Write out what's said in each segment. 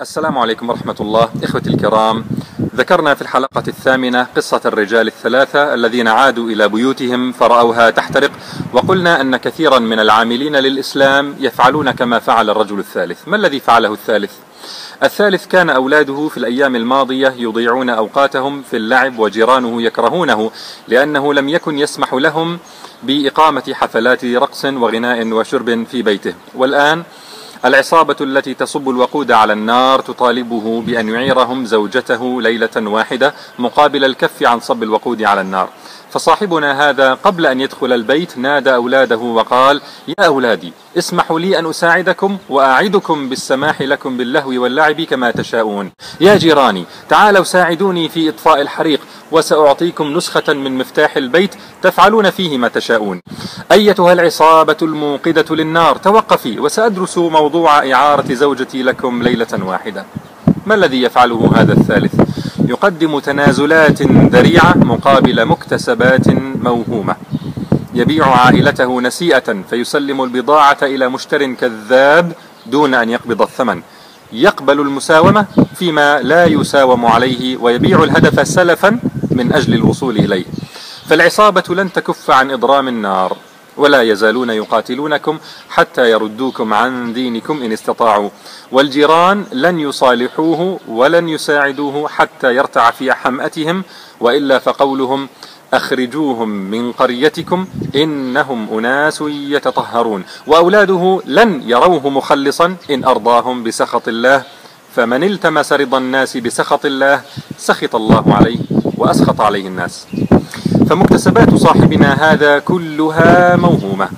السلام عليكم ورحمة الله. إخوتي الكرام ذكرنا في الحلقة الثامنة قصة الرجال الثلاثة الذين عادوا إلى بيوتهم فرأوها تحترق وقلنا أن كثيرا من العاملين للإسلام يفعلون كما فعل الرجل الثالث. ما الذي فعله الثالث؟ الثالث كان أولاده في الأيام الماضية يضيعون أوقاتهم في اللعب وجيرانه يكرهونه لأنه لم يكن يسمح لهم بإقامة حفلات رقص وغناء وشرب في بيته. والآن العصابة التي تصب الوقود على النار تطالبه بأن يعيرهم زوجته ليلة واحدة مقابل الكف عن صب الوقود على النار. فصاحبنا هذا قبل أن يدخل البيت نادى أولاده وقال يا أولادي اسمحوا لي أن أساعدكم وأعدكم بالسماح لكم باللهو واللعب كما تشاءون. يا جيراني تعالوا ساعدوني في إطفاء الحريق وسأعطيكم نسخة من مفتاح البيت تفعلون فيه ما تشاءون. أيتها العصابة الموقدة للنار توقفي وسأدرس موضوع إعارة زوجتي لكم ليلة واحدة. ما الذي يفعله هذا الثالث؟ يقدم تنازلات ذريعة مقابل مكتسبات موهومة. يبيع عائلته نسيئة فيسلم البضاعة إلى مشتر كذاب دون أن يقبض الثمن. يقبل المساومة فيما لا يساوم عليه ويبيع الهدف سلفا من أجل الوصول إليه. فالعصابة لن تكف عن إضرام النار ولا يزالون يقاتلونكم حتى يردوكم عن دينكم إن استطاعوا. والجيران لن يصالحوه ولن يساعدوه حتى يرتع في حمأتهم وإلا فقولهم أخرجوهم من قريتكم إنهم أناس يتطهرون. وأولاده لن يروه مخلصا إن أرضاهم بسخط الله فمن التمس رضا الناس بسخط الله سخط الله عليه. وأسخط عليه الناس. فمكتسبات صاحبنا هذا كلها موهومة.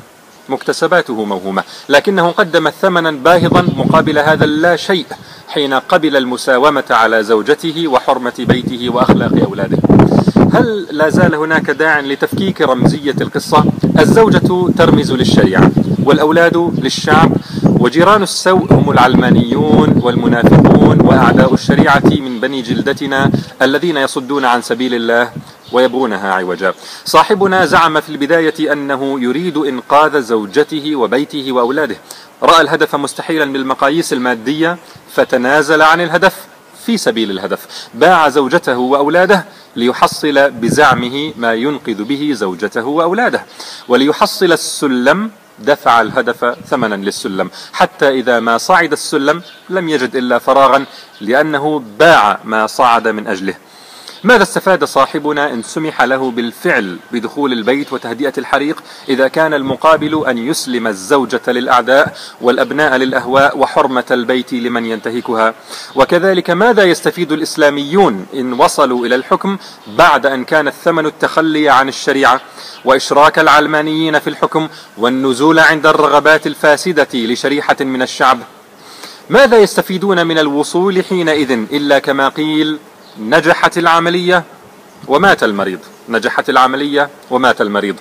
مكتسباته موهومة. لكنه قدم ثمنا باهظا مقابل هذا اللا شيء حين قبل المساومة على زوجته وحرمة بيته وأخلاق أولاده. هل لا زال هناك داع لتفكيك رمزية القصة؟ الزوجة ترمز للشريعة والأولاد للشعب وجيران السوء هم العلمانيون والمنافقون وأعداء الشريعة من بني جلدتنا الذين يصدون عن سبيل الله ويبغونها عوجا. صاحبنا زعم في البداية أنه يريد إنقاذ زوجته وبيته وأولاده. رأى الهدف مستحيلا بالمقاييس المادية فتنازل عن الهدف في سبيل الهدف. باع زوجته وأولاده ليحصل بزعمه ما ينقذ به زوجته وأولاده وليحصل السلم دفع الهدف ثمنا للسلم. حتى إذا ما صعد السلم لم يجد إلا فراغا لأنه باع ما صعد من أجله. ماذا استفاد صاحبنا إن سمح له بالفعل بدخول البيت وتهدئة الحريق إذا كان المقابل أن يسلم الزوجة للأعداء والأبناء للأهواء وحرمة البيت لمن ينتهكها؟ وكذلك ماذا يستفيد الإسلاميون إن وصلوا إلى الحكم بعد أن كان الثمن التخلي عن الشريعة؟ وإشراك العلمانيين في الحكم والنزول عند الرغبات الفاسدة لشريحة من الشعب؟ ماذا يستفيدون من الوصول حينئذ إلا كما قيل نجحت العملية ومات المريض. نجحت العملية ومات المريض.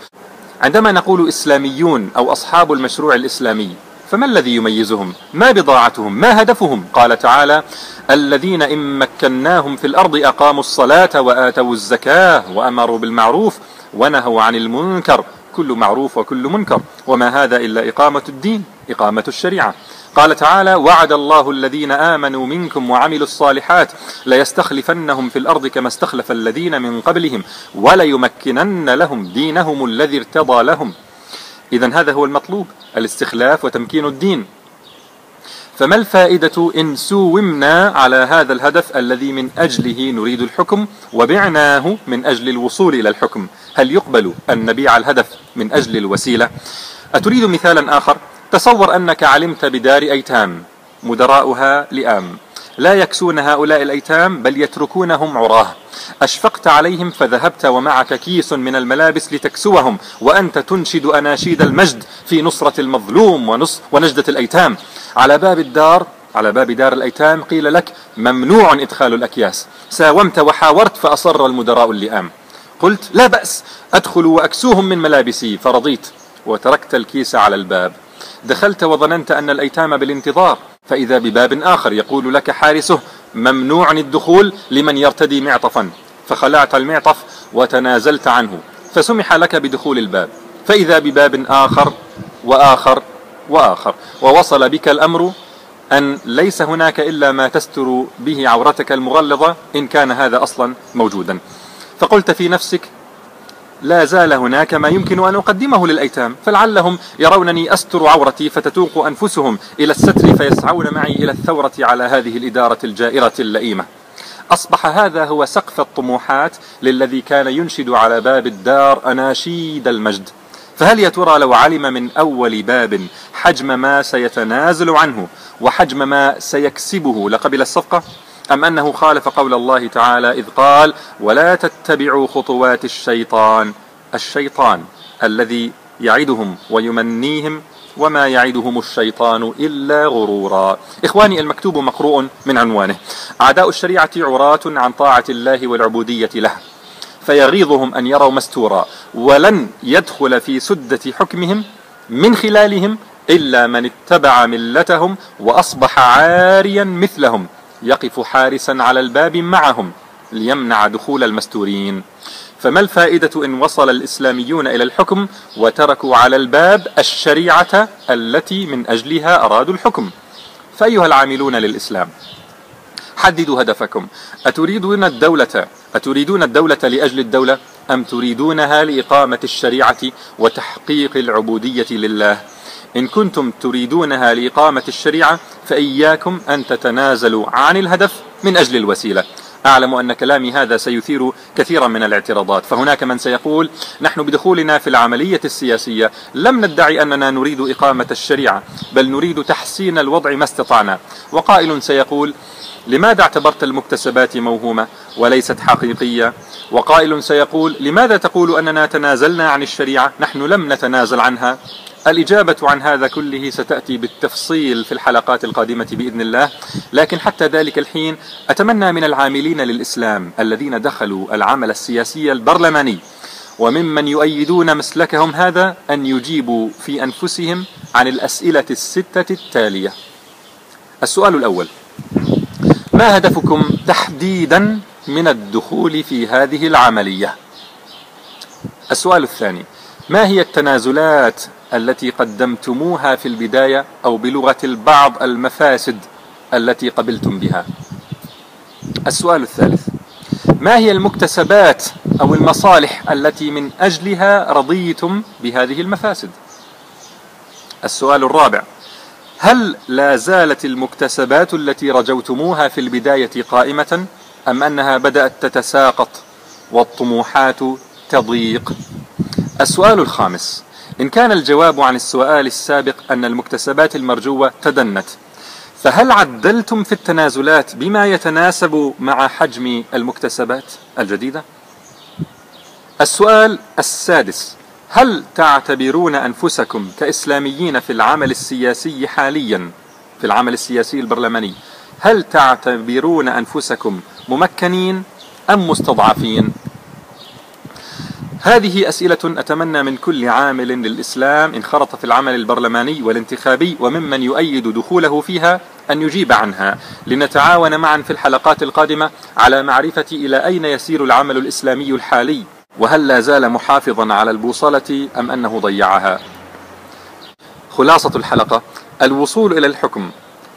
عندما نقول إسلاميون أو أصحاب المشروع الإسلامي فما الذي يميزهم؟ ما بضاعتهم؟ ما هدفهم؟ قال تعالى الذين إن مكناهم في الأرض أقاموا الصلاة وآتوا الزكاة وأمروا بالمعروف ونهوا عن المنكر. كل معروف وكل منكر. وما هذا إلا إقامة الدين إقامة الشريعة. قال تعالى وعد الله الذين آمنوا منكم وعملوا الصالحات ليستخلفنهم في الأرض كما استخلف الذين من قبلهم وليمكنن لهم دينهم الذي ارتضى لهم. إذا هذا هو المطلوب الاستخلاف وتمكين الدين. فما الفائدة إن سومنا على هذا الهدف الذي من أجله نريد الحكم وبعناه من أجل الوصول إلى الحكم؟ هل يقبل أن نبيع الهدف من أجل الوسيلة؟ أتريد مثالا آخر؟ تصور أنك علمت بدار أيتام مدراؤها لئام. لا يكسون هؤلاء الأيتام بل يتركونهم عراه. أشفقت عليهم فذهبت ومعك كيس من الملابس لتكسوهم وأنت تنشد أناشيد المجد في نصرة المظلوم ونص ونجدة الأيتام. على باب الدار على باب دار الأيتام قيل لك ممنوع إدخال الأكياس. ساومت وحاورت فأصر المدراء اللئام. قلت لا بأس أدخل وأكسوهم من ملابسي. فرضيت وتركت الكيس على الباب. دخلت وظننت أن الأيتام بالانتظار فإذا بباب آخر يقول لك حارسه ممنوع الدخول لمن يرتدي معطفا. فخلعت المعطف وتنازلت عنه فسمح لك بدخول الباب. فإذا بباب آخر وآخر وآخر ووصل بك الأمر أن ليس هناك إلا ما تستر به عورتك المغلظة إن كان هذا أصلا موجودا. فقلت في نفسك لا زال هناك ما يمكن أن أقدمه للأيتام فلعلهم يرونني أستر عورتي فتتوق أنفسهم إلى الستر فيسعون معي إلى الثورة على هذه الإدارة الجائرة اللئيمة. أصبح هذا هو سقف الطموحات للذي كان ينشد على باب الدار أناشيد المجد. فهل يا ترى لو علم من أول باب حجم ما سيتنازل عنه وحجم ما سيكسبه لقبل الصفقة؟ أم أنه خالف قول الله تعالى إذ قال ولا تتبعوا خطوات الشيطان؟ الشيطان الذي يعدهم ويمنيهم وما يعدهم الشيطان إلا غرورا. إخواني المكتوب مقروء من عنوانه. أعداء الشريعة عراة عن طاعة الله والعبودية له فيغيظهم أن يروا مستورا ولن يدخل في سدة حكمهم من خلالهم إلا من اتبع ملتهم وأصبح عاريا مثلهم. يقف حارسا على الباب معهم ليمنع دخول المستورين. فما الفائدة إن وصل الإسلاميون إلى الحكم وتركوا على الباب الشريعة التي من أجلها أرادوا الحكم؟ فأيها العاملون للإسلام حددوا هدفكم. أتريدون الدولة أتريدون الدولة لأجل الدولة أم تريدونها لإقامة الشريعة وتحقيق العبودية لله؟ إن كنتم تريدونها لإقامة الشريعة فإياكم أن تتنازلوا عن الهدف من أجل الوسيلة. أعلم أن كلامي هذا سيثير كثيرا من الاعتراضات. فهناك من سيقول نحن بدخولنا في العملية السياسية لم ندعي أننا نريد إقامة الشريعة بل نريد تحسين الوضع ما استطعنا. وقائل سيقول لماذا اعتبرت المكتسبات موهومة وليست حقيقية؟ وقائل سيقول لماذا تقول أننا تنازلنا عن الشريعة؟ نحن لم نتنازل عنها. الإجابة عن هذا كله ستأتي بالتفصيل في الحلقات القادمة بإذن الله. لكن حتى ذلك الحين أتمنى من العاملين للإسلام الذين دخلوا العمل السياسي البرلماني وممن يؤيدون مسلكهم هذا أن يجيبوا في أنفسهم عن الأسئلة الستة التالية. السؤال الأول ما هدفكم تحديدا من الدخول في هذه العملية؟ السؤال الثاني ما هي التنازلات التي قدمتموها في البداية أو بلغة البعض المفاسد التي قبلتم بها؟ السؤال الثالث ما هي المكتسبات أو المصالح التي من أجلها رضيتم بهذه المفاسد؟ السؤال الرابع هل لا زالت المكتسبات التي رجوتموها في البداية قائمة أم أنها بدأت تتساقط والطموحات تضيق؟ السؤال الخامس. إن كان الجواب عن السؤال السابق أن المكتسبات المرجوة تدنت فهل عدلتم في التنازلات بما يتناسب مع حجم المكتسبات الجديدة؟ السؤال السادس. هل تعتبرون أنفسكم كإسلاميين في العمل السياسي حاليا؟ في العمل السياسي البرلماني. هل تعتبرون أنفسكم ممكنين أم مستضعفين؟ هذه أسئلة أتمنى من كل عامل للإسلام انخرط في العمل البرلماني والانتخابي وممن يؤيد دخوله فيها أن يجيب عنها. لنتعاون معا في الحلقات القادمة على معرفة إلى أين يسير العمل الإسلامي الحالي وهل لا زال محافظا على البوصلة أم أنه ضيعها. خلاصة الحلقة الوصول إلى الحكم.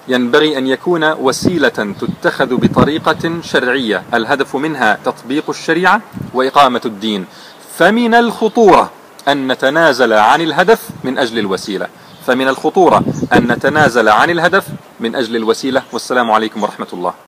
ينبغي أن يكون وسيلة تتخذ بطريقة شرعية. الهدف منها تطبيق الشريعة وإقامة الدين. فمن الخطورة أن نتنازل عن الهدف من أجل الوسيلة. فمن الخطورة أن نتنازل عن الهدف من أجل الوسيلة. والسلام عليكم ورحمة الله.